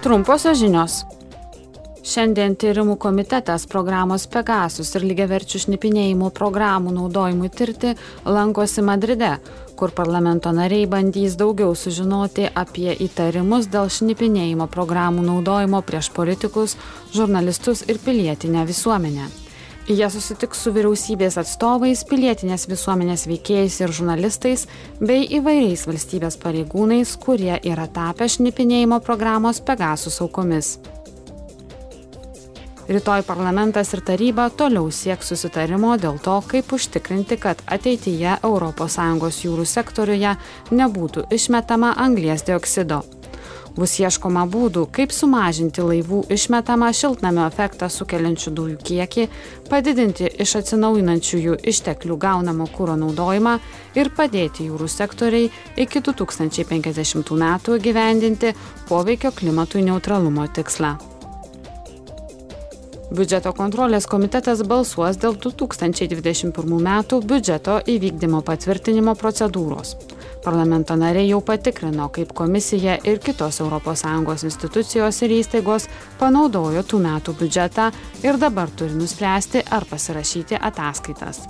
Trumposios žinios. Šiandien tyrimų komitetas programos Pegasus ir lygiaverčių šnipinėjimų programų naudojimui tirti lankosi Madride, kur parlamento nariai bandys daugiau sužinoti apie įtarimus dėl šnipinėjimo programų naudojimo prieš politikus, žurnalistus ir pilietinę visuomenę. Jie susitiks su vyriausybės atstovais, pilietinės visuomenės veikėjais ir žurnalistais bei įvairiais valstybės pareigūnais, kurie yra tapę šnipinėjimo programos Pegasus aukomis. Rytoj parlamentas ir taryba toliau sieks susitarimo dėl to, kaip užtikrinti, kad ateityje ES jūrų sektoriuje nebūtų išmetama anglies dioksido. Bus ieškoma būdų, kaip sumažinti laivų išmetamą šiltnamio efektą sukeliančių dujų kiekį, padidinti iš atsinaujinančiųjų išteklių gaunamo kūro naudojimą ir padėti jūrų sektoriai iki 2050 metų gyvendinti poveikio klimatui neutralumo tikslą. Biudžeto kontrolės komitetas balsuos dėl 2021 metų biudžeto įvykdymo patvirtinimo procedūros. Parlamento nariai jau patikrino, kaip komisija ir kitos ES institucijos ir įstaigos panaudojo tų metų biudžetą ir dabar turi nuspręsti, ar pasirašyti ataskaitas.